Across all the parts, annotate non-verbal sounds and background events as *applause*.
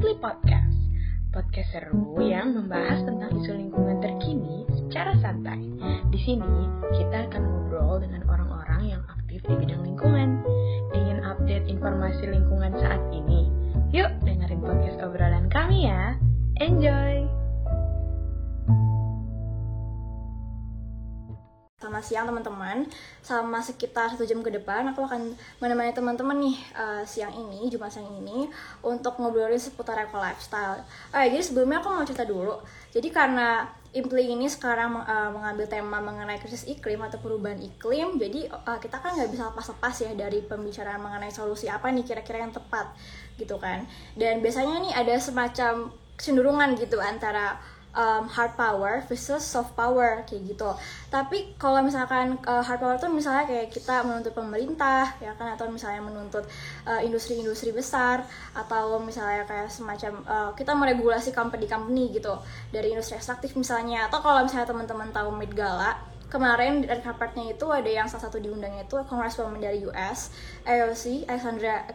Inkli Podcast. Podcast seru yang membahas tentang isu lingkungan terkini secara santai. Di sini, kita akan ngobrol dengan orang-orang yang aktif di bidang lingkungan. Ingin update informasi lingkungan saat ini? Yuk dengerin podcast obrolan kami ya. Enjoy! Siang teman-teman. Selama sekitar satu jam ke depan, aku akan menemani teman-teman nih uh, siang ini, Jumat siang ini, untuk ngobrolin seputar eco lifestyle. Ya, jadi sebelumnya aku mau cerita dulu. Jadi karena Impli ini sekarang uh, mengambil tema mengenai krisis iklim atau perubahan iklim, jadi uh, kita kan nggak bisa lepas-lepas ya dari pembicaraan mengenai solusi apa nih kira-kira yang tepat gitu kan. Dan biasanya nih ada semacam kecenderungan gitu antara um, hard power versus soft power kayak gitu. Tapi kalau misalkan uh, hard power tuh misalnya kayak kita menuntut pemerintah ya kan atau misalnya menuntut uh, industri-industri uh, besar atau misalnya kayak semacam uh, kita meregulasi company-company gitu dari industri ekstraktif misalnya atau kalau misalnya teman-teman tahu Met Gala kemarin dari carpetnya itu ada yang salah satu diundangnya itu Congresswoman dari US AOC Alexandra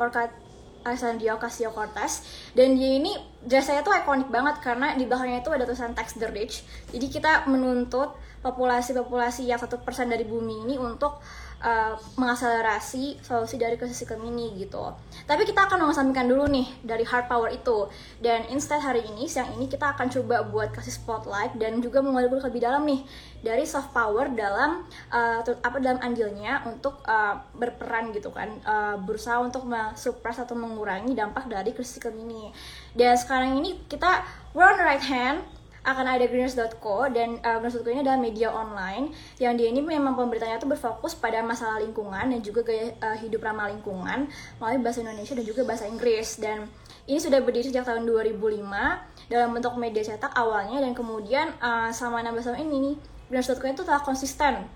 Ocasio Alexandria Ocasio-Cortez. Dan dia ini jasanya tuh ikonik banget karena di belakangnya itu ada tulisan tax the rich. Jadi kita menuntut populasi-populasi yang satu persen dari bumi ini untuk uh, mengakselerasi solusi dari krisis iklim ini gitu. Tapi kita akan mengesampingkan dulu nih dari hard power itu. Dan instead hari ini, siang ini kita akan coba buat kasih spotlight dan juga mengulik lebih dalam nih dari soft power dalam uh, apa dalam andilnya untuk uh, berperan gitu kan, uh, berusaha untuk suppress atau mengurangi dampak dari krisis iklim ini. Dan sekarang ini kita we're on the right hand akan ada greeners.co dan uh, greeners.co ini adalah media online yang dia ini memang pemberitanya itu berfokus pada masalah lingkungan dan juga gaya uh, hidup ramah lingkungan melalui bahasa Indonesia dan juga bahasa Inggris. Dan ini sudah berdiri sejak tahun 2005 dalam bentuk media cetak awalnya dan kemudian uh, selama 16 tahun ini nih greeners.co itu telah konsisten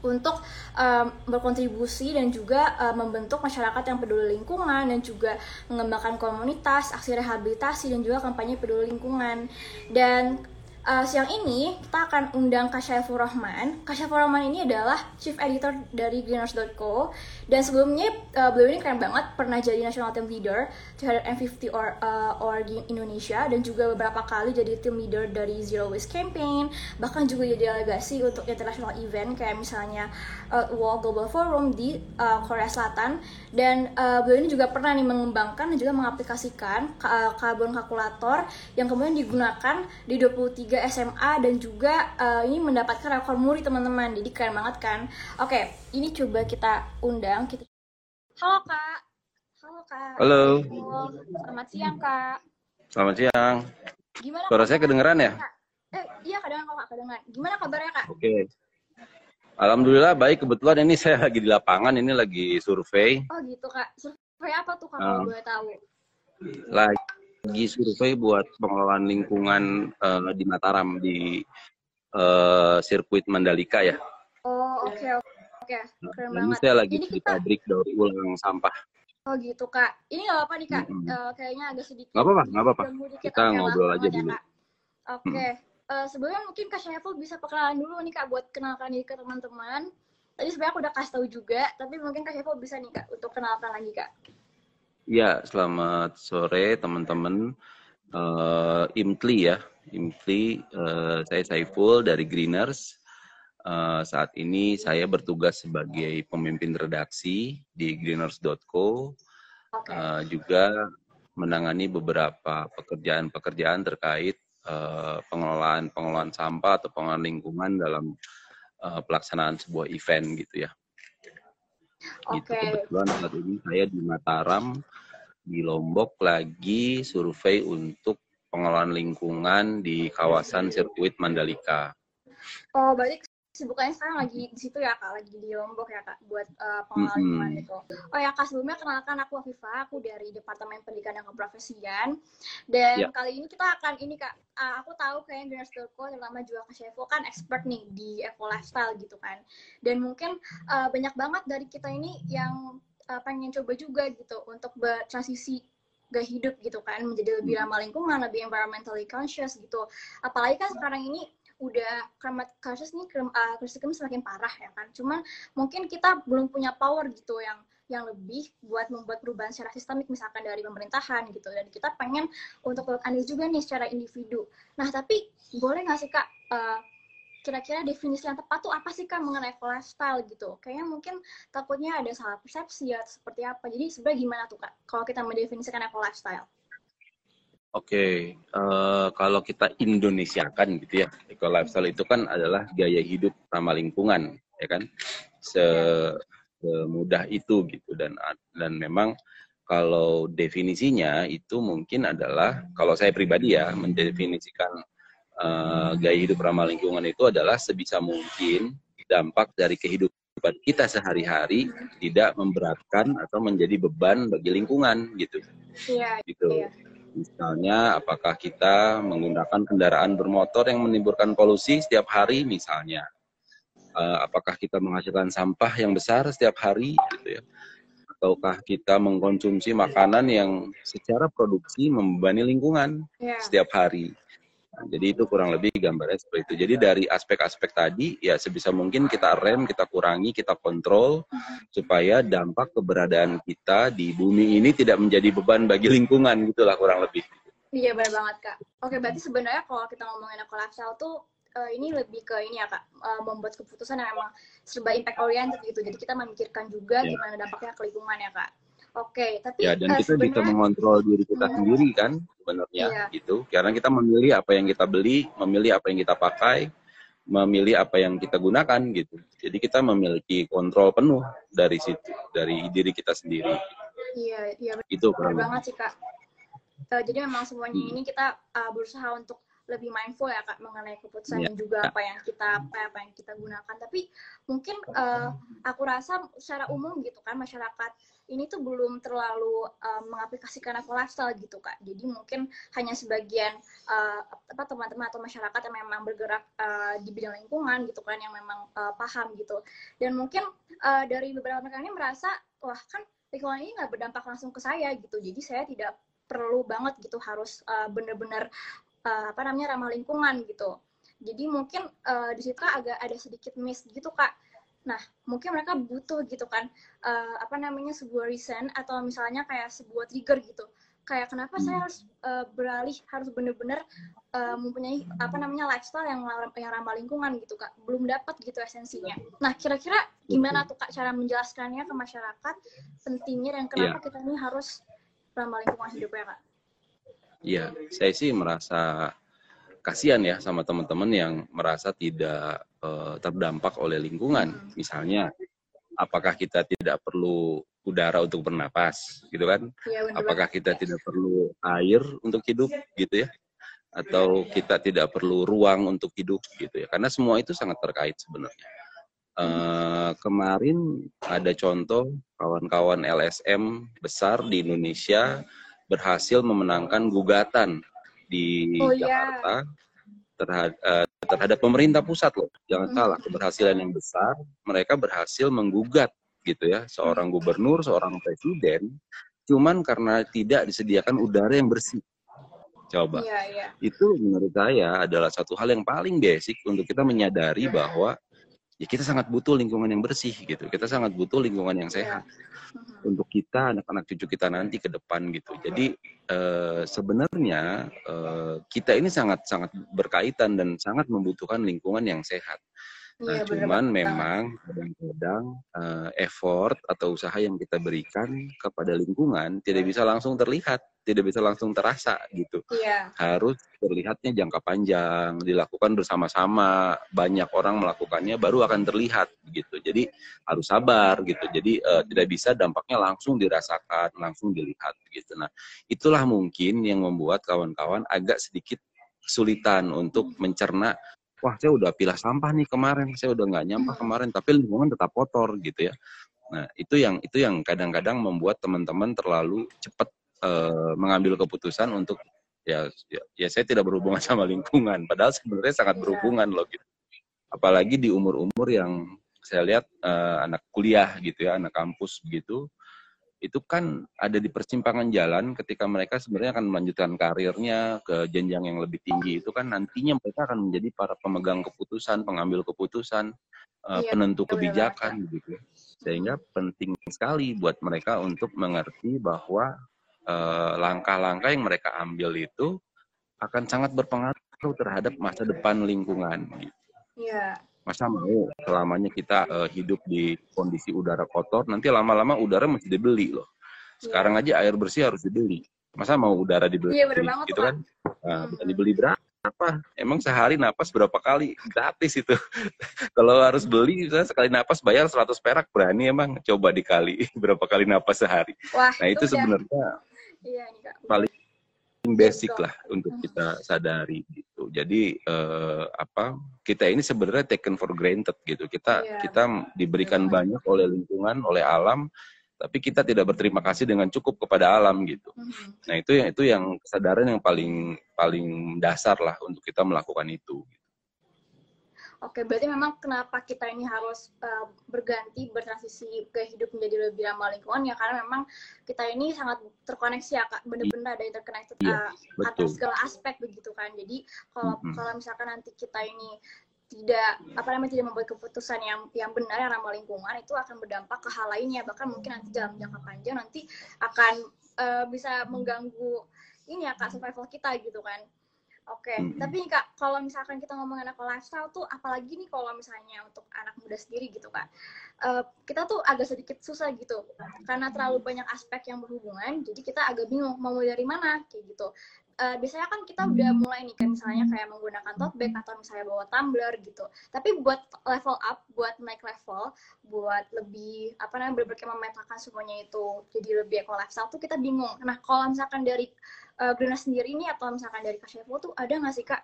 untuk um, berkontribusi dan juga um, membentuk masyarakat yang peduli lingkungan dan juga mengembangkan komunitas, aksi rehabilitasi dan juga kampanye peduli lingkungan. Dan uh, siang ini kita akan undang Kasyafur Rahman. Kasyafur Rahman ini adalah Chief Editor dari Greenhouse.co dan sebelumnya uh, beliau ini keren banget pernah jadi National Team Leader 350 or, uh, org Indonesia dan juga beberapa kali jadi Team Leader dari Zero Waste Campaign bahkan juga jadi delegasi untuk international event kayak misalnya uh, World Global Forum di uh, Korea Selatan dan uh, beliau ini juga pernah nih mengembangkan dan juga mengaplikasikan uh, karbon kalkulator yang kemudian digunakan di 23 SMA dan juga uh, ini mendapatkan rekor muri teman-teman. Jadi keren banget kan? Oke okay, ini coba kita undang kita halo kak. Halo kak. Halo. Selamat siang kak. Selamat siang. Gimana suara saya kedengeran ya? Kak? eh iya kedengeran kak kedengeran. Gimana kabarnya kak? Oke. Okay. Alhamdulillah baik. Kebetulan ini saya lagi di lapangan ini lagi survei. Oh gitu kak, survei apa tuh kalau uh, boleh tahu? Lagi survei buat pengelolaan lingkungan uh, di Mataram di uh, sirkuit Mandalika ya. Oh oke okay, oke, okay. keren nah, banget. Saya lagi Jadi di kita... pabrik daur ulang sampah. Oh gitu kak, ini nggak apa-apa nih kak, mm -hmm. uh, kayaknya agak sedikit. Nggak apa-apa, nggak apa-apa. Kita ngobrol aja dulu. Ya, oke. Okay. Hmm uh, sebelumnya mungkin Kak Syaiful bisa perkenalan dulu nih Kak buat kenalkan diri ke teman-teman. Tadi sebenarnya aku udah kasih tahu juga, tapi mungkin Kak Syaiful bisa nih Kak untuk kenalkan lagi Kak. Ya, selamat sore teman-teman. Uh, Imtli ya, Imtli. Uh, saya Saiful dari Greeners. Uh, saat ini saya bertugas sebagai pemimpin redaksi di greeners.co. Uh, juga menangani beberapa pekerjaan-pekerjaan terkait uh, pengelolaan pengelolaan sampah atau pengelolaan lingkungan dalam uh, pelaksanaan sebuah event gitu ya. Okay. kebetulan saat ini saya di Mataram di Lombok lagi survei untuk pengelolaan lingkungan di kawasan sirkuit Mandalika. Oh, berarti kesibukannya sekarang lagi di situ ya kak, lagi di Lombok ya kak, buat uh, pengelolaan mm -hmm. itu. Oh ya kak, sebelumnya kenalkan aku Afifah, aku dari Departemen Pendidikan dan Keprofesian. Dan yeah. kali ini kita akan ini kak, uh, aku tahu kayak Greeners Turko, terutama juga Kak Shevo kan expert nih di eco lifestyle gitu kan. Dan mungkin uh, banyak banget dari kita ini yang uh, pengen coba juga gitu untuk bertransisi gaya hidup gitu kan menjadi lebih ramah lingkungan lebih environmentally conscious gitu. Apalagi kan sekarang ini udah climate crisis nih uh, krisis iklim semakin parah ya kan. Cuman mungkin kita belum punya power gitu yang yang lebih buat membuat perubahan secara sistemik misalkan dari pemerintahan gitu. Dan kita pengen untuk Anies juga nih secara individu. Nah tapi boleh nggak sih kak uh, kira-kira definisi yang tepat tuh apa sih kak mengenai lifestyle gitu? Kayaknya mungkin takutnya ada salah persepsi ya seperti apa. Jadi sebenarnya gimana tuh kak kalau kita mendefinisikan eco lifestyle? Oke, uh, kalau kita Indonesiakan gitu ya, eco lifestyle itu kan adalah gaya hidup ramah lingkungan, ya kan? Se semudah itu gitu. Dan dan memang kalau definisinya itu mungkin adalah kalau saya pribadi ya mendefinisikan uh, gaya hidup ramah lingkungan itu adalah sebisa mungkin dampak dari kehidupan kita sehari-hari tidak memberatkan atau menjadi beban bagi lingkungan gitu. Iya. Gitu. Iya Misalnya, apakah kita menggunakan kendaraan bermotor yang menimbulkan polusi setiap hari, misalnya. Uh, apakah kita menghasilkan sampah yang besar setiap hari, gitu ya. Ataukah kita mengkonsumsi makanan yang secara produksi membebani lingkungan yeah. setiap hari. Nah, jadi itu kurang lebih gambarnya seperti itu. Jadi dari aspek-aspek tadi ya sebisa mungkin kita rem, kita kurangi, kita kontrol supaya dampak keberadaan kita di bumi ini tidak menjadi beban bagi lingkungan gitulah kurang lebih. Iya benar banget kak. Oke berarti sebenarnya kalau kita ngomongin lifestyle tuh uh, ini lebih ke ini ya kak uh, membuat keputusan yang memang serba impact oriented gitu. Jadi kita memikirkan juga yeah. gimana dampaknya ke lingkungan ya kak. Oke, tapi ya dan uh, kita bisa mengontrol diri kita hmm. sendiri kan sebenarnya iya. gitu. Karena kita memilih apa yang kita beli, memilih apa yang kita pakai, memilih apa yang kita gunakan gitu. Jadi kita memiliki kontrol penuh dari situ, dari diri kita sendiri. Iya, iya. Itu benar banget sih kak. Uh, jadi memang semuanya hmm. ini kita uh, berusaha untuk lebih mindful ya kak mengenai keputusan yeah. dan juga apa yang kita apa, apa yang kita gunakan. Tapi mungkin uh, aku rasa secara umum gitu kan masyarakat ini tuh belum terlalu uh, mengaplikasikan eco lifestyle gitu kak. Jadi mungkin hanya sebagian uh, apa teman-teman atau masyarakat yang memang bergerak uh, di bidang lingkungan gitu kan yang memang uh, paham gitu. Dan mungkin uh, dari beberapa mereka ini merasa wah kan lingkungan ini nggak berdampak langsung ke saya gitu. Jadi saya tidak perlu banget gitu harus uh, benar-benar uh, apa namanya ramah lingkungan gitu jadi mungkin uh, di situ agak ada sedikit miss gitu kak Nah, mungkin mereka butuh gitu kan, uh, apa namanya sebuah reason atau misalnya kayak sebuah trigger gitu. Kayak kenapa hmm. saya harus uh, beralih, harus benar-benar uh, mempunyai apa namanya lifestyle yang yang ramah lingkungan gitu kak. Belum dapat gitu esensinya. Nah, kira-kira gimana tuh kak cara menjelaskannya ke masyarakat pentingnya dan kenapa yeah. kita ini harus ramah lingkungan hidupnya kak? Iya, saya sih merasa kasihan ya sama teman-teman yang merasa tidak uh, terdampak oleh lingkungan. Misalnya, apakah kita tidak perlu udara untuk bernapas, gitu kan? Ya, apakah kita tidak perlu air untuk hidup, gitu ya? Atau kita tidak perlu ruang untuk hidup, gitu ya? Karena semua itu sangat terkait sebenarnya. Uh, kemarin ada contoh kawan-kawan LSM besar di Indonesia berhasil memenangkan gugatan di oh, iya. Jakarta yeah. terhadap, uh, terhadap pemerintah pusat loh. Jangan mm. salah, keberhasilan yang besar. Mereka berhasil menggugat gitu ya, seorang gubernur, seorang presiden, cuman karena tidak disediakan udara yang bersih. Coba. Yeah, yeah. Itu menurut saya adalah satu hal yang paling basic untuk kita menyadari bahwa ya kita sangat butuh lingkungan yang bersih gitu. Kita sangat butuh lingkungan yang sehat untuk kita anak-anak cucu kita nanti ke depan gitu. Jadi eh, sebenarnya eh, kita ini sangat sangat berkaitan dan sangat membutuhkan lingkungan yang sehat. Nah, ya, cuman bener memang kadang-kadang uh, effort atau usaha yang kita berikan kepada lingkungan tidak bisa langsung terlihat, tidak bisa langsung terasa gitu. Iya. Harus terlihatnya jangka panjang, dilakukan bersama-sama, banyak orang melakukannya baru akan terlihat gitu. Jadi harus sabar gitu. Jadi uh, tidak bisa dampaknya langsung dirasakan, langsung dilihat gitu. Nah, itulah mungkin yang membuat kawan-kawan agak sedikit kesulitan untuk mencerna wah saya udah pilah sampah nih kemarin, saya udah nggak nyampah hmm. kemarin, tapi lingkungan tetap kotor gitu ya. Nah itu yang itu yang kadang-kadang membuat teman-teman terlalu cepat uh, mengambil keputusan untuk ya, ya ya saya tidak berhubungan *laughs* sama lingkungan, padahal sebenarnya sangat iya. berhubungan loh gitu. Apalagi di umur-umur yang saya lihat uh, anak kuliah gitu ya, anak kampus begitu, itu kan ada di persimpangan jalan ketika mereka sebenarnya akan melanjutkan karirnya ke jenjang yang lebih tinggi itu kan nantinya mereka akan menjadi para pemegang keputusan, pengambil keputusan, uh, iya, penentu kebijakan gitu. Sehingga penting sekali buat mereka untuk mengerti bahwa eh, langkah-langkah yang mereka ambil itu akan sangat berpengaruh terhadap masa depan lingkungan gitu. Iya masa mau selamanya kita uh, hidup di kondisi udara kotor nanti lama-lama udara mesti dibeli loh. Sekarang yeah. aja air bersih harus dibeli. Masa mau udara dibeli yeah, banget, gitu kan? Nah, hmm. dibeli berapa? Emang sehari napas berapa kali? *laughs* Gratis itu. *laughs* Kalau harus beli misalnya sekali napas bayar 100 perak berani emang coba dikali *laughs* berapa kali napas sehari. Wah, nah itu, itu sebenarnya iya, paling basic lah untuk kita sadari gitu. Jadi uh, apa kita ini sebenarnya taken for granted gitu. Kita yeah. kita diberikan yeah. banyak oleh lingkungan, oleh alam, tapi kita tidak berterima kasih dengan cukup kepada alam gitu. Mm-hmm. Nah itu yang itu yang kesadaran yang paling paling dasar lah untuk kita melakukan itu. Oke, berarti memang kenapa kita ini harus uh, berganti, bertransisi ke hidup menjadi lebih ramah lingkungan? Ya karena memang kita ini sangat terkoneksi ya kak, bener-bener ada interconnected uh, atas segala aspek begitu kan. Jadi kalau mm -hmm. kalau misalkan nanti kita ini tidak apa namanya tidak membuat keputusan yang yang benar yang ramah lingkungan itu akan berdampak ke hal lainnya. Bahkan mungkin nanti dalam jangka panjang nanti akan uh, bisa mengganggu ini ya kak survival kita gitu kan Oke, okay. hmm. tapi kak, kalau misalkan kita ngomongin eco lifestyle tuh, apalagi nih kalau misalnya untuk anak muda sendiri gitu kak, uh, kita tuh agak sedikit susah gitu, karena terlalu banyak aspek yang berhubungan, jadi kita agak bingung mau mulai dari mana kayak gitu. Uh, biasanya kan kita udah mulai nih kan misalnya kayak menggunakan tote bag atau misalnya bawa tumbler gitu. Tapi buat level up, buat naik level, buat lebih apa namanya benar memetakan semuanya itu jadi lebih eco lifestyle tuh kita bingung. Nah kalau misalkan dari uh, Grina sendiri ini atau misalkan dari Kak Shevo tuh ada nggak sih Kak?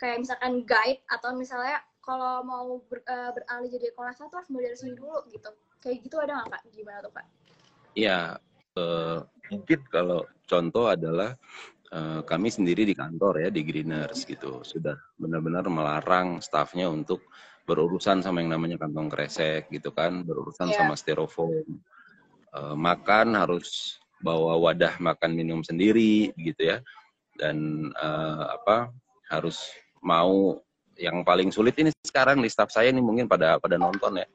Kayak misalkan guide atau misalnya kalau mau ber, uh, beralih jadi kelas satu harus mulai dari sini dulu gitu. Kayak gitu ada nggak Kak? Gimana tuh Kak? Iya uh, mungkin kalau contoh adalah uh, kami sendiri di kantor ya di Greeners gitu. Sudah benar-benar melarang staffnya untuk berurusan sama yang namanya kantong kresek gitu kan. Berurusan yeah. sama styrofoam. Uh, makan harus bawa wadah makan minum sendiri gitu ya. Dan uh, apa harus mau yang paling sulit ini sekarang di staff saya ini mungkin pada pada nonton ya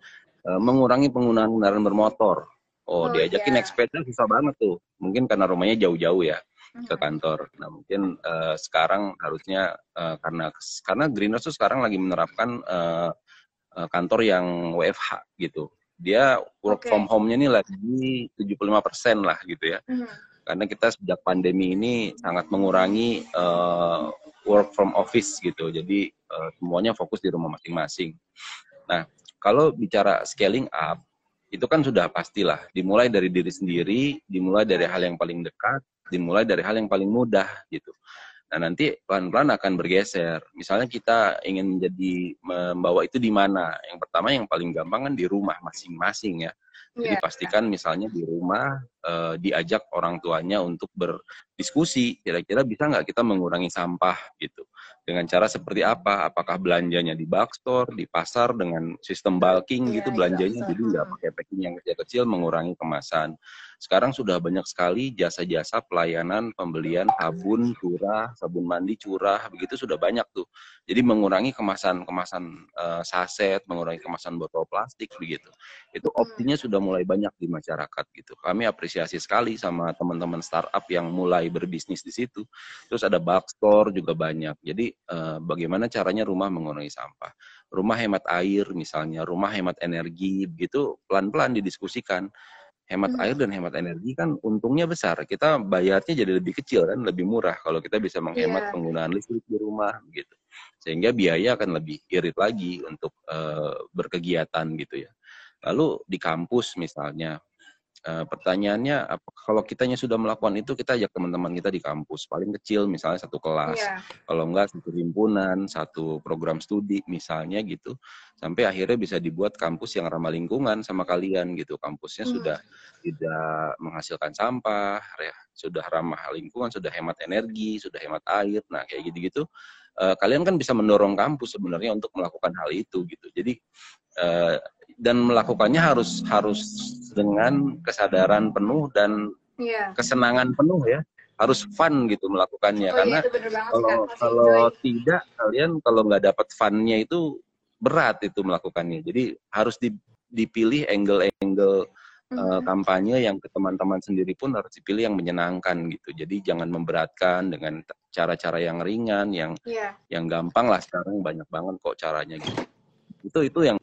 uh, mengurangi penggunaan kendaraan bermotor. Oh, oh diajakin yeah. naik sepeda susah banget tuh. Mungkin karena rumahnya jauh-jauh ya ke kantor. Nah mungkin uh, sekarang harusnya uh, karena karena Greeners tuh sekarang lagi menerapkan uh, uh, kantor yang WFH gitu dia work okay. from home-nya ini lagi 75% lah gitu ya. Mm. Karena kita sejak pandemi ini sangat mengurangi uh, work from office gitu. Jadi uh, semuanya fokus di rumah masing-masing. Nah, kalau bicara scaling up itu kan sudah pastilah dimulai dari diri sendiri, dimulai dari hal yang paling dekat, dimulai dari hal yang paling mudah gitu. Nah, nanti pelan-pelan akan bergeser. Misalnya kita ingin menjadi membawa itu di mana? Yang pertama yang paling gampang kan di rumah masing-masing ya. Jadi yeah. pastikan misalnya di rumah uh, diajak orang tuanya untuk berdiskusi, kira-kira bisa nggak kita mengurangi sampah gitu. Dengan cara seperti apa? Apakah belanjanya di bookstore, di pasar dengan sistem bulking yeah, gitu iya, belanjanya, jadi nggak pakai packing yang kecil-kecil, mengurangi kemasan. Sekarang sudah banyak sekali jasa-jasa pelayanan pembelian sabun curah, sabun mandi curah, begitu sudah banyak tuh. Jadi mengurangi kemasan-kemasan uh, saset, mengurangi kemasan botol plastik begitu. Itu hmm. opsinya sudah mulai banyak di masyarakat gitu. Kami apresiasi sekali sama teman-teman startup yang mulai berbisnis di situ. Terus ada bulk store juga banyak. Jadi uh, bagaimana caranya rumah mengurangi sampah rumah hemat air misalnya, rumah hemat energi, begitu pelan-pelan didiskusikan hemat hmm. air dan hemat energi kan untungnya besar. Kita bayarnya jadi lebih kecil kan, lebih murah kalau kita bisa menghemat yeah. penggunaan listrik di rumah gitu. Sehingga biaya akan lebih irit lagi untuk uh, berkegiatan gitu ya. Lalu di kampus misalnya Uh, pertanyaannya, kalau kitanya sudah melakukan itu, kita ajak teman-teman kita di kampus. Paling kecil, misalnya satu kelas. Yeah. Kalau enggak, satu himpunan, satu program studi, misalnya gitu. Sampai akhirnya bisa dibuat kampus yang ramah lingkungan sama kalian gitu. Kampusnya mm. sudah tidak menghasilkan sampah, ya, sudah ramah lingkungan, sudah hemat energi, sudah hemat air. Nah, kayak gitu-gitu. Uh, kalian kan bisa mendorong kampus sebenarnya untuk melakukan hal itu gitu. Jadi uh, dan melakukannya harus harus dengan kesadaran penuh dan Iya. kesenangan penuh ya harus fun gitu melakukannya Oh karena iya, bener banget kalau. Harus kalau enjoy. tidak kalian kalau nggak dapat funnya itu berat itu melakukannya jadi harus di- dipilih angle-angle eh, Mhm. kampanye yang ke teman-teman sendiri pun harus dipilih yang menyenangkan gitu jadi jangan memberatkan dengan cara-cara yang ringan yang Iya. yang gampang lah sekarang banyak banget kok caranya gitu itu itu yang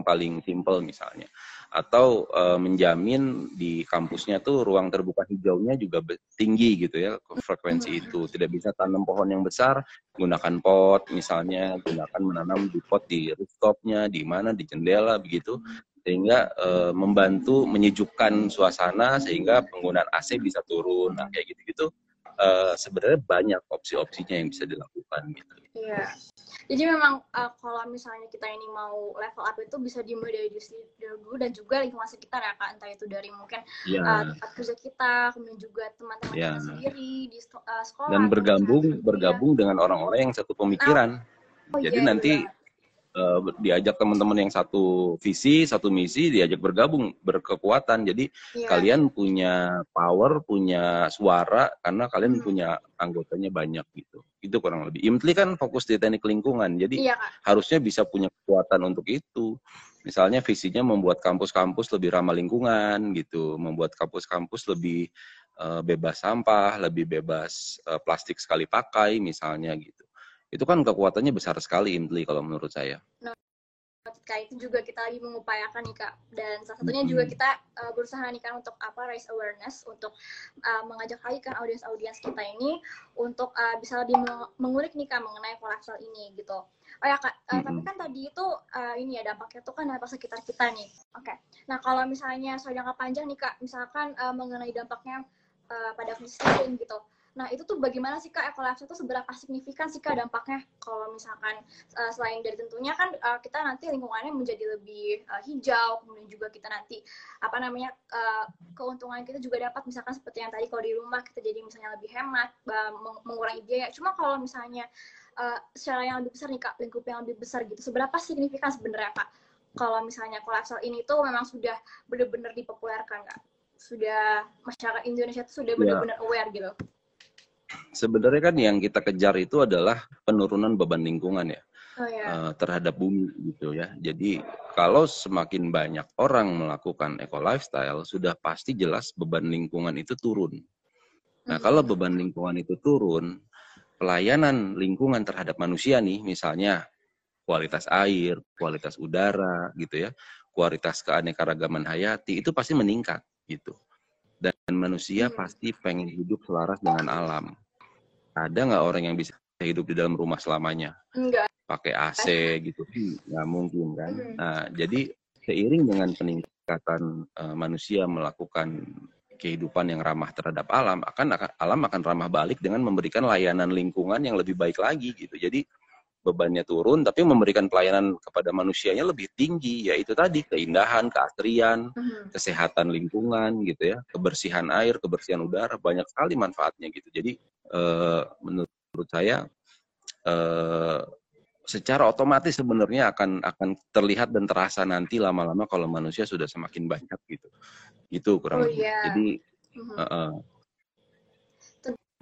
paling simple misalnya. Atau eh, menjamin di kampusnya tuh ruang terbuka hijaunya juga tinggi gitu ya frekuensi itu. Tidak bisa tanam pohon yang besar gunakan pot misalnya gunakan menanam di pot di rooftopnya di mana di jendela begitu. Sehingga eh, membantu menyejukkan suasana sehingga penggunaan AC bisa turun. Nah kayak gitu-gitu eh, sebenarnya banyak opsi-opsinya yang bisa dilakukan gitu. Iya. Jadi memang uh, kalau misalnya kita ini mau level up itu bisa dimulai dari diri sendiri dulu dan juga lingkungan sekitar ya kak. Entah itu dari mungkin ya uh, tempat kerja kita, kemudian juga teman-teman Ya. kita sendiri di uh, sekolah. dan bergabung misalnya bergabung dengan orang-orang yang satu pemikiran. Oh, Jadi iya, nanti benar. eh, diajak teman-teman yang satu visi, satu misi, diajak bergabung, berkekuatan. Jadi Iya. kalian punya power, punya suara karena kalian Hmm. punya anggotanya banyak gitu. Itu kurang lebih. Imtli kan fokus di teknik lingkungan. Jadi Iya kak. harusnya bisa punya kekuatan untuk itu. Misalnya visinya membuat kampus-kampus lebih ramah lingkungan gitu, membuat kampus-kampus lebih eh, bebas sampah, lebih bebas eh, plastik sekali pakai misalnya gitu. Itu kan kekuatannya besar sekali Imtli kalau menurut saya. Kak itu juga kita lagi mengupayakan nih kak dan salah satunya Mhm. juga kita uh, berusaha nih kan untuk apa raise awareness untuk uh, mengajak lagi kan audiens-audiens kita ini untuk uh, bisa lebih meng- mengulik nih kak mengenai lifestyle ini gitu. Oh ya kak, uh, tapi kan tadi itu uh, ini ya dampaknya itu kan dampak sekitar kita nih. Oke. Nah kalau misalnya soal jangka panjang nih kak, misalkan uh, mengenai dampaknya uh, pada krisis gitu. Nah itu tuh bagaimana sih kak? Ekolifestyle itu seberapa signifikan sih kak dampaknya? Kalau misalkan uh, selain dari tentunya kan uh, kita nanti lingkungannya menjadi lebih uh, hijau kemudian juga kita nanti apa namanya uh, keuntungan kita juga dapat. Misalkan seperti yang tadi kalau di rumah kita jadi misalnya lebih hemat uh, meng- mengurangi biaya. Cuma kalau misalnya uh, secara yang lebih besar nih kak lingkup yang lebih besar gitu seberapa signifikan sebenarnya kak? Kalau misalnya lifestyle ini tuh memang sudah benar-benar dipopulerkan kak. Sudah masyarakat Indonesia tuh sudah Ya. benar-benar aware gitu Sebenarnya kan yang kita kejar itu adalah penurunan beban lingkungan ya. oh ya terhadap bumi gitu ya. Jadi kalau semakin banyak orang melakukan eco lifestyle, sudah pasti jelas beban lingkungan itu turun. Nah, Mhm. kalau beban lingkungan itu turun, pelayanan lingkungan terhadap manusia nih, misalnya kualitas air, kualitas udara gitu ya, kualitas keanekaragaman hayati itu pasti meningkat gitu. Dan manusia Hmm. pasti pengen hidup selaras dengan alam. Ada nggak orang yang bisa hidup di dalam rumah selamanya? enggak pakai AC gitu. Nggak mungkin kan? Mhm. nah jadi seiring dengan peningkatan eh, manusia melakukan kehidupan yang ramah terhadap alam akan akan alam akan ramah balik dengan memberikan layanan lingkungan yang lebih baik lagi gitu. Jadi bebannya turun tapi memberikan pelayanan kepada manusianya lebih tinggi yaitu tadi keindahan keasrian Mhm. kesehatan lingkungan gitu ya. Kebersihan air kebersihan udara banyak sekali manfaatnya gitu. Jadi eh, menurut saya eh, secara otomatis sebenarnya akan akan terlihat dan terasa nanti lama-lama kalau manusia sudah semakin banyak gitu. Itu Oh, kurang lebih. iya. jadi Mhm. eh, eh,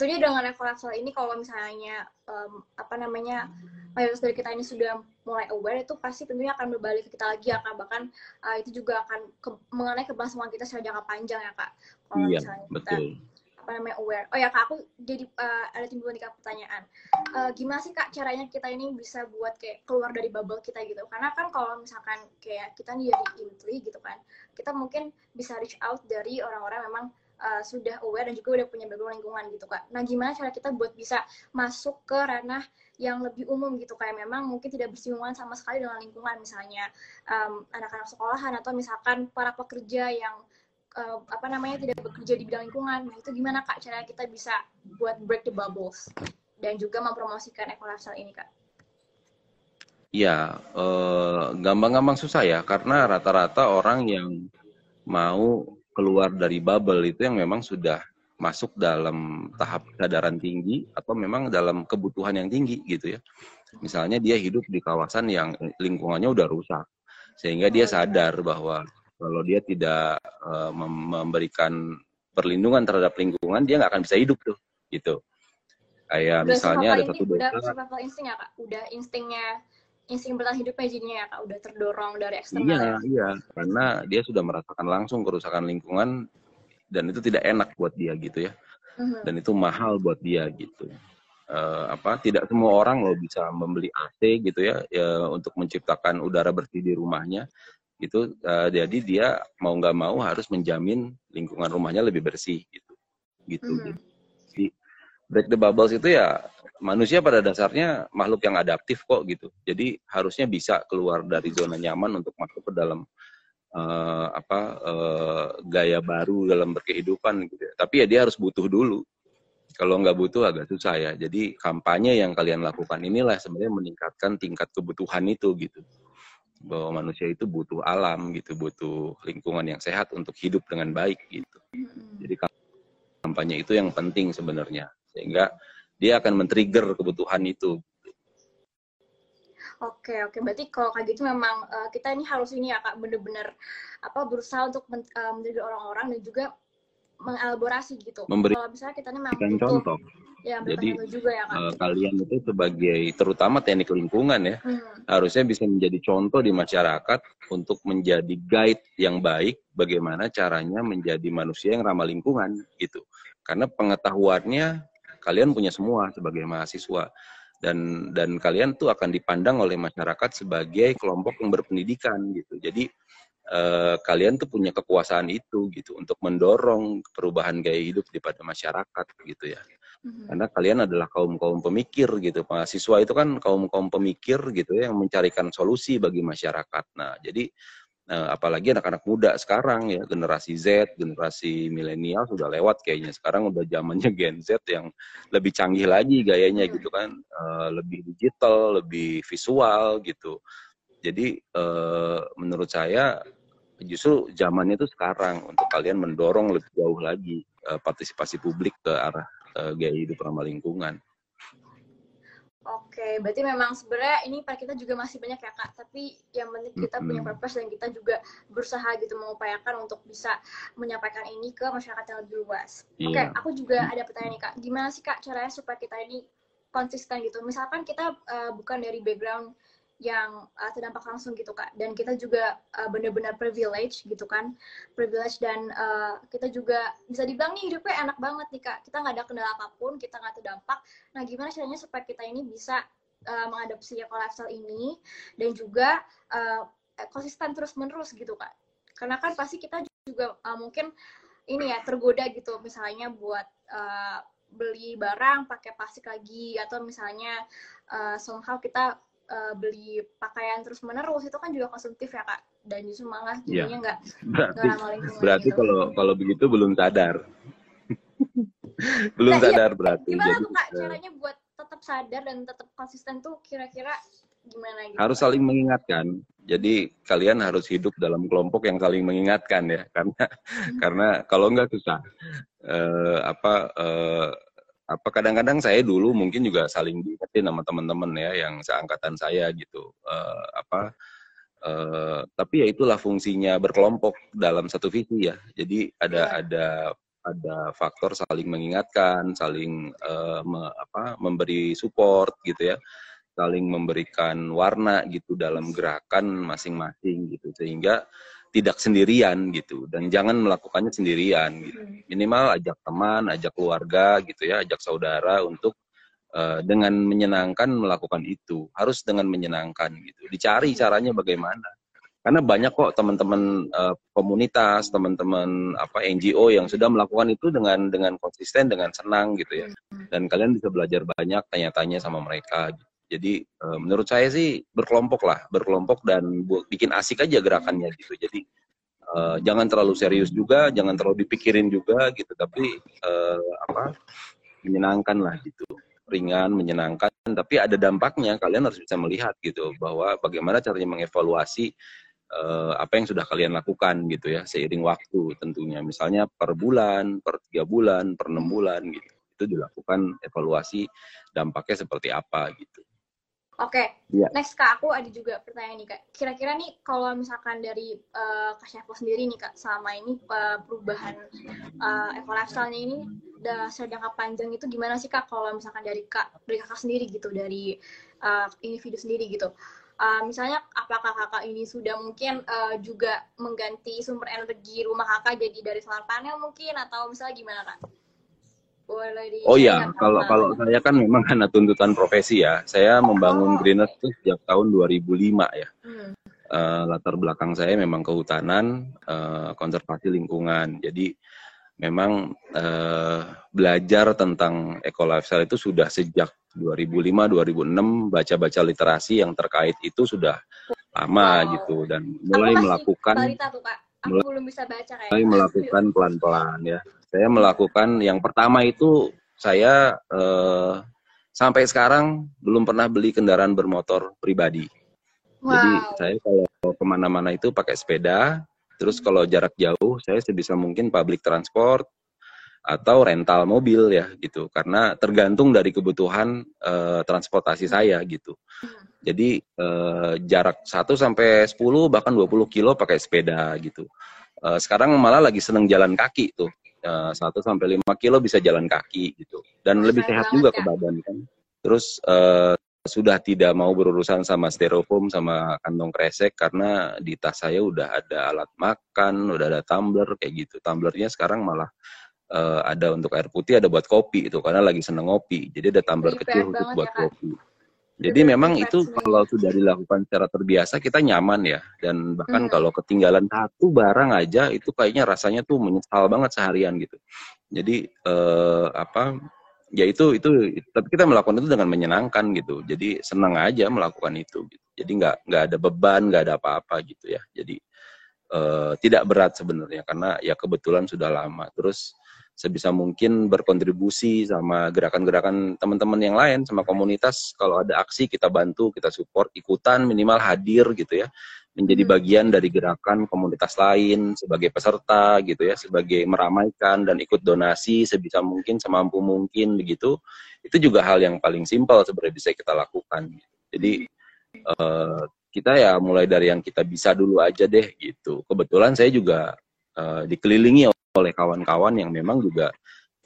tentunya dengan ekolifestyle ini kalau misalnya em, apa namanya mayoritas dari kita ini sudah mulai aware itu pasti tentunya akan berbalik ke kita lagi ya kak. Bahkan uh, itu juga akan ke- mengenai keberlangsungan kita secara jangka panjang ya kak. Kalau iya misalnya kita betul apa namanya aware. Oh ya kak aku jadi uh, ada timbul nih kak pertanyaan. Eh, gimana sih kak caranya kita ini bisa buat kayak keluar dari bubble kita gitu? Karena kan kalau misalkan kayak kita nih dari Intri gitu kan kita mungkin bisa reach out dari orang-orang memang uh, sudah aware dan juga udah punya background lingkungan gitu kak. Nah gimana cara kita buat bisa masuk ke ranah yang lebih umum gitu kayak memang mungkin tidak bersinggungan sama sekali dengan lingkungan misalnya um, anak-anak sekolahan atau misalkan para pekerja yang uh, apa namanya tidak bekerja di bidang lingkungan nah itu gimana kak cara kita bisa buat break the bubbles dan juga mempromosikan eco lifestyle ini kak ya eh, gampang-gampang susah ya karena rata-rata orang yang mau keluar dari bubble itu yang memang sudah masuk dalam tahap kesadaran tinggi atau memang dalam kebutuhan yang tinggi gitu ya. Misalnya dia hidup di kawasan yang lingkungannya udah rusak. sehingga dia sadar bahwa kalau dia tidak uh, memberikan perlindungan terhadap lingkungan dia nggak akan bisa hidup tuh gitu. Kayak udah misalnya ada satu udah survival insting ya kak? Udah instingnya insting bertahan hidupnya jadinya ya kak? Udah terdorong dari eksternal iya ya? iya. Karena dia sudah merasakan langsung kerusakan lingkungan dan itu tidak enak buat dia gitu ya. Uh-huh. dan itu mahal buat dia gitu. Uh, apa tidak semua orang loh bisa membeli AC gitu ya, ya untuk menciptakan udara bersih di rumahnya itu uh, jadi dia mau nggak mau harus menjamin lingkungan rumahnya lebih bersih gitu gitu mm -hmm. jadi break the bubbles itu ya manusia pada dasarnya makhluk yang adaptif kok gitu jadi harusnya bisa keluar dari zona nyaman untuk masuk ke dalam uh, apa uh, gaya baru dalam berkehidupan gitu ya. tapi ya dia harus butuh dulu kalau nggak butuh agak susah ya. Jadi kampanye yang kalian lakukan inilah sebenarnya meningkatkan tingkat kebutuhan itu gitu. Bahwa manusia itu butuh alam gitu, butuh lingkungan yang sehat untuk hidup dengan baik gitu. Jadi kampanye itu yang penting sebenarnya. Sehingga dia akan men-trigger kebutuhan itu. Oke oke berarti kalau kayak gitu memang uh, kita ini harus ini ya kak bener-bener apa berusaha untuk men, uh, menjadi orang-orang dan juga mengelaborasi gitu. Memberi Kalau misalnya kita ini memang contoh. Ya, Jadi juga ya, kan? uh, kalian itu sebagai terutama teknik lingkungan ya hmm. harusnya bisa menjadi contoh di masyarakat untuk menjadi guide yang baik bagaimana caranya menjadi manusia yang ramah lingkungan gitu. Karena pengetahuannya kalian punya semua sebagai mahasiswa dan dan kalian tuh akan dipandang oleh masyarakat sebagai kelompok yang berpendidikan gitu. Jadi uh, kalian tuh punya kekuasaan itu gitu untuk mendorong perubahan gaya hidup di pada masyarakat gitu ya. Mm-hmm. Karena kalian adalah kaum kaum pemikir gitu. Mahasiswa itu kan kaum kaum pemikir gitu ya yang mencarikan solusi bagi masyarakat. Nah jadi uh, apalagi anak-anak muda sekarang ya generasi Z, generasi milenial sudah lewat kayaknya. Sekarang udah zamannya Gen Z yang lebih canggih lagi gayanya mm-hmm. gitu kan, uh, lebih digital, lebih visual gitu. Jadi uh, menurut saya justru zamannya itu sekarang untuk kalian mendorong lebih jauh lagi uh, partisipasi publik ke arah uh, gaya hidup ramah lingkungan. Oke, berarti memang sebenarnya ini para kita juga masih banyak ya kak. Tapi yang penting kita mm -hmm. punya purpose dan kita juga berusaha gitu mengupayakan untuk bisa menyampaikan ini ke masyarakat yang lebih luas. Yeah. Oke, aku juga ada pertanyaan nih kak. Gimana sih kak caranya supaya kita ini konsisten gitu? Misalkan kita uh, bukan dari background yang uh, terdampak langsung gitu kak. Dan kita juga uh, benar-benar privilege gitu kan. Privilege dan uh, kita juga bisa dibilang nih hidupnya enak banget nih kak. Kita nggak ada kendala apa pun kita nggak terdampak. Nah gimana caranya supaya kita ini bisa uh, mengadopsi eco lifestyle ini dan juga uh, konsisten terus menerus gitu kak? Karena kan pasti kita juga uh, mungkin ini ya tergoda gitu. Misalnya buat uh, beli barang pakai plastik lagi atau misalnya uh, somehow kita uh, beli pakaian terus menerus itu kan juga konsumtif ya kak dan justru malah iya. jadinya nggak berarti, berarti gitu. kalau kalau begitu belum sadar *laughs* belum nah, iya, sadar iya, berarti gimana jadi, tuh kak caranya buat tetap sadar dan tetap konsisten tuh kira-kira gimana gitu harus saling mengingatkan jadi kalian harus hidup dalam kelompok yang saling mengingatkan ya *laughs* karena hmm. karena kalau nggak susah uh, apa uh, apa kadang-kadang saya dulu mungkin juga saling diingetin sama teman-teman ya yang seangkatan saya gitu. Uh, apa uh, tapi ya itulah fungsinya berkelompok dalam satu visi ya. Jadi ada ya. ada ada faktor saling mengingatkan saling uh, me, apa memberi support gitu ya. Saling memberikan warna gitu dalam gerakan masing-masing gitu. Sehingga tidak sendirian gitu dan jangan melakukannya sendirian gitu. Hmm. Minimal ajak teman, ajak keluarga gitu ya, ajak saudara untuk uh, dengan menyenangkan melakukan itu. Harus dengan menyenangkan gitu. Dicari hmm. caranya bagaimana. Karena banyak kok teman-teman uh, komunitas, teman-teman apa NGO yang sudah melakukan itu dengan dengan konsisten, dengan senang gitu ya. Hmm. Dan kalian bisa belajar banyak tanya-tanya sama mereka gitu. Jadi uh, menurut saya sih berkelompok lah, berkelompok dan bikin asik aja gerakannya gitu. Jadi uh, jangan terlalu serius juga, jangan terlalu dipikirin juga gitu, tapi uh, apa menyenangkan lah gitu, ringan, menyenangkan. Tapi ada dampaknya, kalian harus bisa melihat gitu bahwa bagaimana caranya mengevaluasi apa yang sudah kalian lakukan gitu ya seiring waktu tentunya. Misalnya per bulan, per tiga bulan, per enam bulan gitu itu dilakukan evaluasi dampaknya seperti apa gitu. Oke, Iya. next kak aku ada juga pertanyaan nih kak. Kira-kira nih kalau misalkan dari uh, kak Syafo sendiri nih kak, selama ini uh, perubahan uh, eco lifestyle-nya ini udah jangka panjang itu gimana sih kak? Kalau misalkan dari kak, dari kakak sendiri gitu, dari uh, individu sendiri gitu. Uh, misalnya apakah kakak ini sudah mungkin uh, juga mengganti sumber energi rumah kakak jadi dari solar panel mungkin atau misalnya gimana kak? Oh iya, kalau kalau saya kan memang karena tuntutan profesi ya. Saya membangun Oh, Greeners oke. itu sejak tahun 2005 ya. Hmm. Eh, latar belakang saya memang kehutanan, eh, konservasi lingkungan. Jadi memang eh, belajar tentang eco lifestyle itu sudah sejak 2005-2006 baca-baca literasi yang terkait itu sudah lama Wow. gitu dan mulai melakukan tuh. Aku mulai- belum bisa baca kayak. mulai melakukan pelan-pelan ya. Saya melakukan yang pertama itu saya eh, sampai sekarang belum pernah beli kendaraan bermotor pribadi. Jadi Wow. saya kalau ke mana-mana itu pakai sepeda. Terus kalau jarak jauh saya sebisa mungkin public transport atau rental mobil ya gitu. Karena tergantung dari kebutuhan eh, transportasi saya gitu. Jadi eh, jarak 1 sampai 10 bahkan 20 kilo pakai sepeda gitu. Eh, sekarang malah lagi seneng jalan kaki tuh. Eh, 1 sampai 5 kilo bisa jalan kaki gitu. Dan lebih sehat juga Kak. ke badan kan. Terus eh, sudah tidak mau berurusan sama styrofoam sama kantong kresek karena di tas saya udah ada alat makan, udah ada tumbler kayak gitu. Tumblernya sekarang malah eh, ada untuk air putih, ada buat kopi itu karena lagi seneng ngopi. Jadi ada tumbler kecil banget buat ya, kopi. Jadi memang itu kalau sudah dilakukan secara terbiasa kita nyaman ya dan bahkan Hmm. kalau ketinggalan satu barang aja itu kayaknya rasanya tuh menyesal banget seharian gitu. Jadi eh, apa ya itu itu tapi kita melakukan itu dengan menyenangkan gitu. Jadi senang aja melakukan itu. Gitu. Jadi nggak nggak ada beban nggak ada apa-apa gitu ya. Jadi eh, tidak berat sebenarnya karena ya kebetulan sudah lama. Terus sebisa mungkin berkontribusi sama gerakan-gerakan teman-teman yang lain sama komunitas. Kalau ada aksi kita bantu kita support ikutan minimal hadir gitu ya. Menjadi Hmm. bagian dari gerakan komunitas lain sebagai peserta gitu ya sebagai meramaikan dan ikut donasi sebisa mungkin semampu mungkin begitu. Itu juga hal yang paling simpel sebenarnya bisa kita lakukan. Jadi eh, kita ya mulai dari yang kita bisa dulu aja deh gitu. Kebetulan saya juga eh, dikelilingi oleh kawan-kawan yang memang juga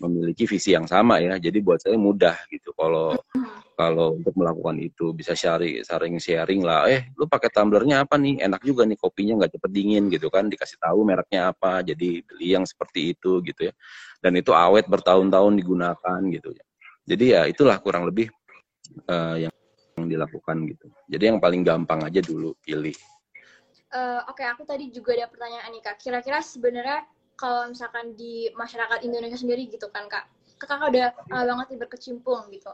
memiliki visi yang sama ya. Jadi buat saya mudah gitu kalau kalau untuk melakukan itu bisa sharing sharing sharing lah. Eh, lu pakai tumblernya apa nih? Enak juga nih kopinya nggak cepet dingin gitu kan. Dikasih tahu mereknya apa. Jadi beli yang seperti itu gitu ya. Dan itu awet bertahun-tahun digunakan gitu ya. Jadi ya itulah kurang lebih eh, yang yang dilakukan gitu. Jadi yang paling gampang aja dulu pilih. Eh, Oke, aku tadi juga ada pertanyaan nih kak. Kira-kira sebenarnya kalau misalkan di masyarakat Indonesia sendiri gitu kan kak, kakak udah lama banget berkecimpung gitu.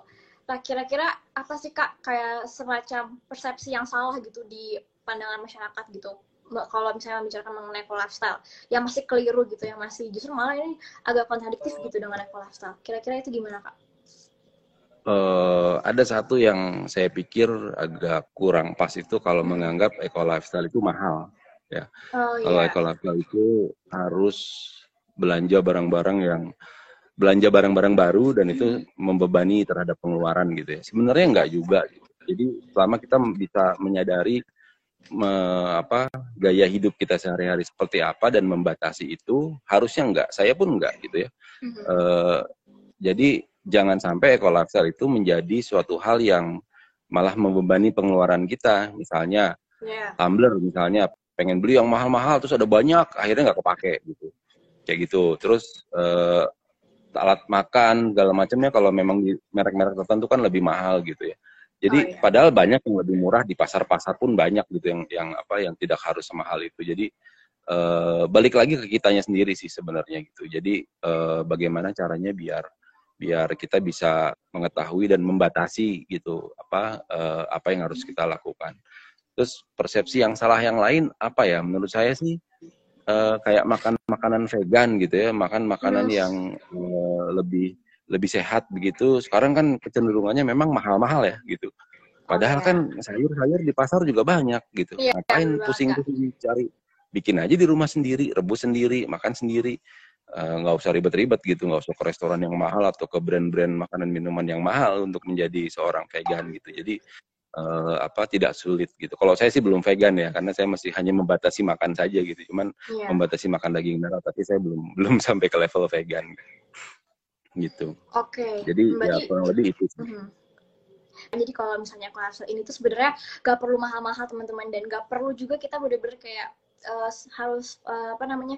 Nah kira-kira apa sih kak kayak semacam persepsi yang salah gitu di pandangan masyarakat gitu? Kalau misalnya membicarakan mengenai eco lifestyle, yang masih keliru gitu, yang masih justru malah ini agak kontradiktif gitu dengan eco lifestyle. Kira-kira itu gimana kak? eh ada satu yang saya pikir agak kurang pas itu kalau menganggap eco lifestyle itu mahal. Oh Kalau iya. eco lifestyle itu harus belanja barang-barang yang belanja barang-barang baru dan itu membebani terhadap pengeluaran gitu ya. Sebenarnya enggak juga. Gitu. Jadi selama kita bisa menyadari me- apa gaya hidup kita sehari-hari seperti apa dan membatasi itu, harusnya enggak. Saya pun enggak gitu ya. Mhm. Eh, jadi jangan sampai lifestyle itu menjadi suatu hal yang malah membebani pengeluaran kita. Misalnya Iya. tumbler misalnya pengen beli yang mahal-mahal terus ada banyak akhirnya nggak kepake gitu. Kayak gitu. Terus eh, alat makan segala macamnya kalau memang di merek-merek tertentu kan lebih mahal gitu ya. Jadi Oh, iya. padahal banyak yang lebih murah di pasar-pasar pun banyak gitu yang yang apa yang tidak harus semahal itu. Jadi eh, balik lagi ke kitanya sendiri sih sebenarnya gitu. Jadi eh, bagaimana caranya biar biar kita bisa mengetahui dan membatasi gitu apa eh, apa yang harus kita lakukan Terus persepsi yang salah yang lain apa ya? Menurut saya sih eh, kayak makan makanan vegan gitu ya, makan makanan Yes. yang eh, lebih lebih sehat begitu. Sekarang kan kecenderungannya memang mahal-mahal ya gitu. Padahal iya. kan sayur-sayur di pasar juga banyak gitu. Iya, Ngapain pusing-pusing cari? Bikin aja di rumah sendiri, rebus sendiri, makan sendiri. Eh, nggak usah ribet-ribet gitu, nggak usah ke restoran yang mahal atau ke brand-brand makanan minuman yang mahal untuk menjadi seorang vegan gitu. Jadi uh, apa tidak sulit gitu. Kalau saya sih belum vegan ya, karena saya masih hanya membatasi makan saja gitu. Cuman yeah. membatasi makan daging merah, tapi saya belum *laughs* belum sampai ke level vegan gitu. Oke. Okay. Jadi Berarti, ya kurang lebih itu. Sih. -huh. Jadi kalau misalnya kelas ini tuh sebenarnya gak perlu mahal-mahal teman-teman dan gak perlu juga kita bener-bener kayak uh, harus uh, apa namanya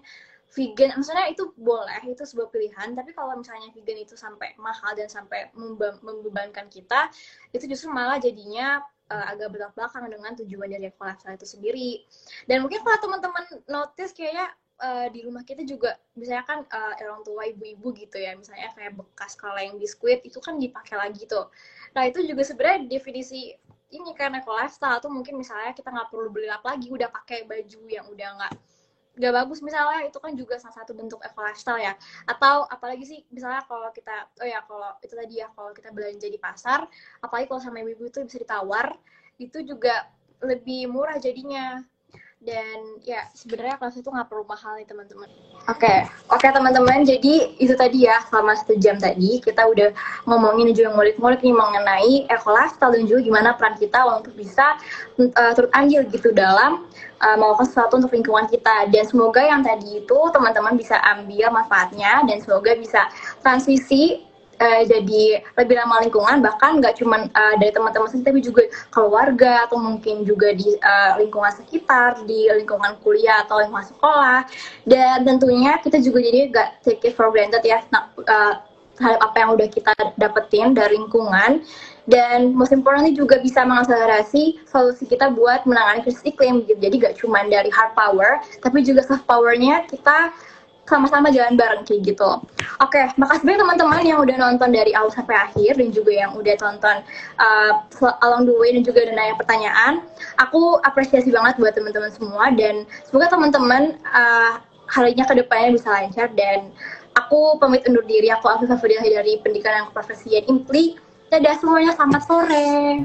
vegan maksudnya itu boleh itu sebuah pilihan tapi kalau misalnya vegan itu sampai mahal dan sampai membebankan kita itu justru malah jadinya uh, agak belak belakan dengan tujuan dari lifestyle itu sendiri. Dan mungkin kalau teman-teman notice kayaknya uh, di rumah kita juga misalnya kan uh, orang tua ibu-ibu gitu ya misalnya kayak bekas kaleng biskuit itu kan dipakai lagi tuh. Nah itu juga sebenarnya definisi ini karena lifestyle tuh mungkin misalnya kita nggak perlu beli lap lagi udah pakai baju yang udah nggak gak bagus. Misalnya itu kan juga salah satu bentuk eco lifestyle ya. Atau apalagi sih misalnya kalau kita oh ya kalau itu tadi ya kalau kita belanja di pasar apalagi kalau sama ibu-ibu itu bisa ditawar itu juga lebih murah jadinya dan ya sebenarnya kelas itu nggak perlu mahal nih teman-teman. Oke, okay. oke okay, teman-teman. Jadi itu tadi ya selama satu jam tadi kita udah ngomongin juga ngulik-ngulik nih mengenai eco lifestyle dan juga gimana peran kita untuk bisa uh, turut andil gitu dalam uh, melakukan sesuatu untuk lingkungan kita. Dan semoga yang tadi itu teman-teman bisa ambil manfaatnya dan semoga bisa transisi uh, jadi lebih ramah lingkungan bahkan nggak cuma uh, dari teman-teman sendiri tapi juga keluarga atau mungkin juga di uh, lingkungan sekitar di lingkungan kuliah atau lingkungan sekolah. Dan tentunya kita juga jadi nggak take it for granted ya nah, uh, apa yang udah kita dapetin dari lingkungan. Dan most importantly juga bisa mengakselerasi solusi kita buat menangani krisis iklim jadi gak cuma dari hard power tapi juga soft powernya kita sama-sama jalan bareng kayak gitu. Oke, okay, makasih banyak teman-teman yang udah nonton dari awal sampai akhir dan juga yang udah tonton uh, along the way dan juga udah nanya pertanyaan. Aku apresiasi banget buat teman-teman semua dan semoga teman-teman uh, harinya ke depannya bisa lancar dan aku pamit undur diri. Aku Afifah Fadilah dari Pendidikan dan Keprofesian Impli. Dadah semuanya, selamat sore.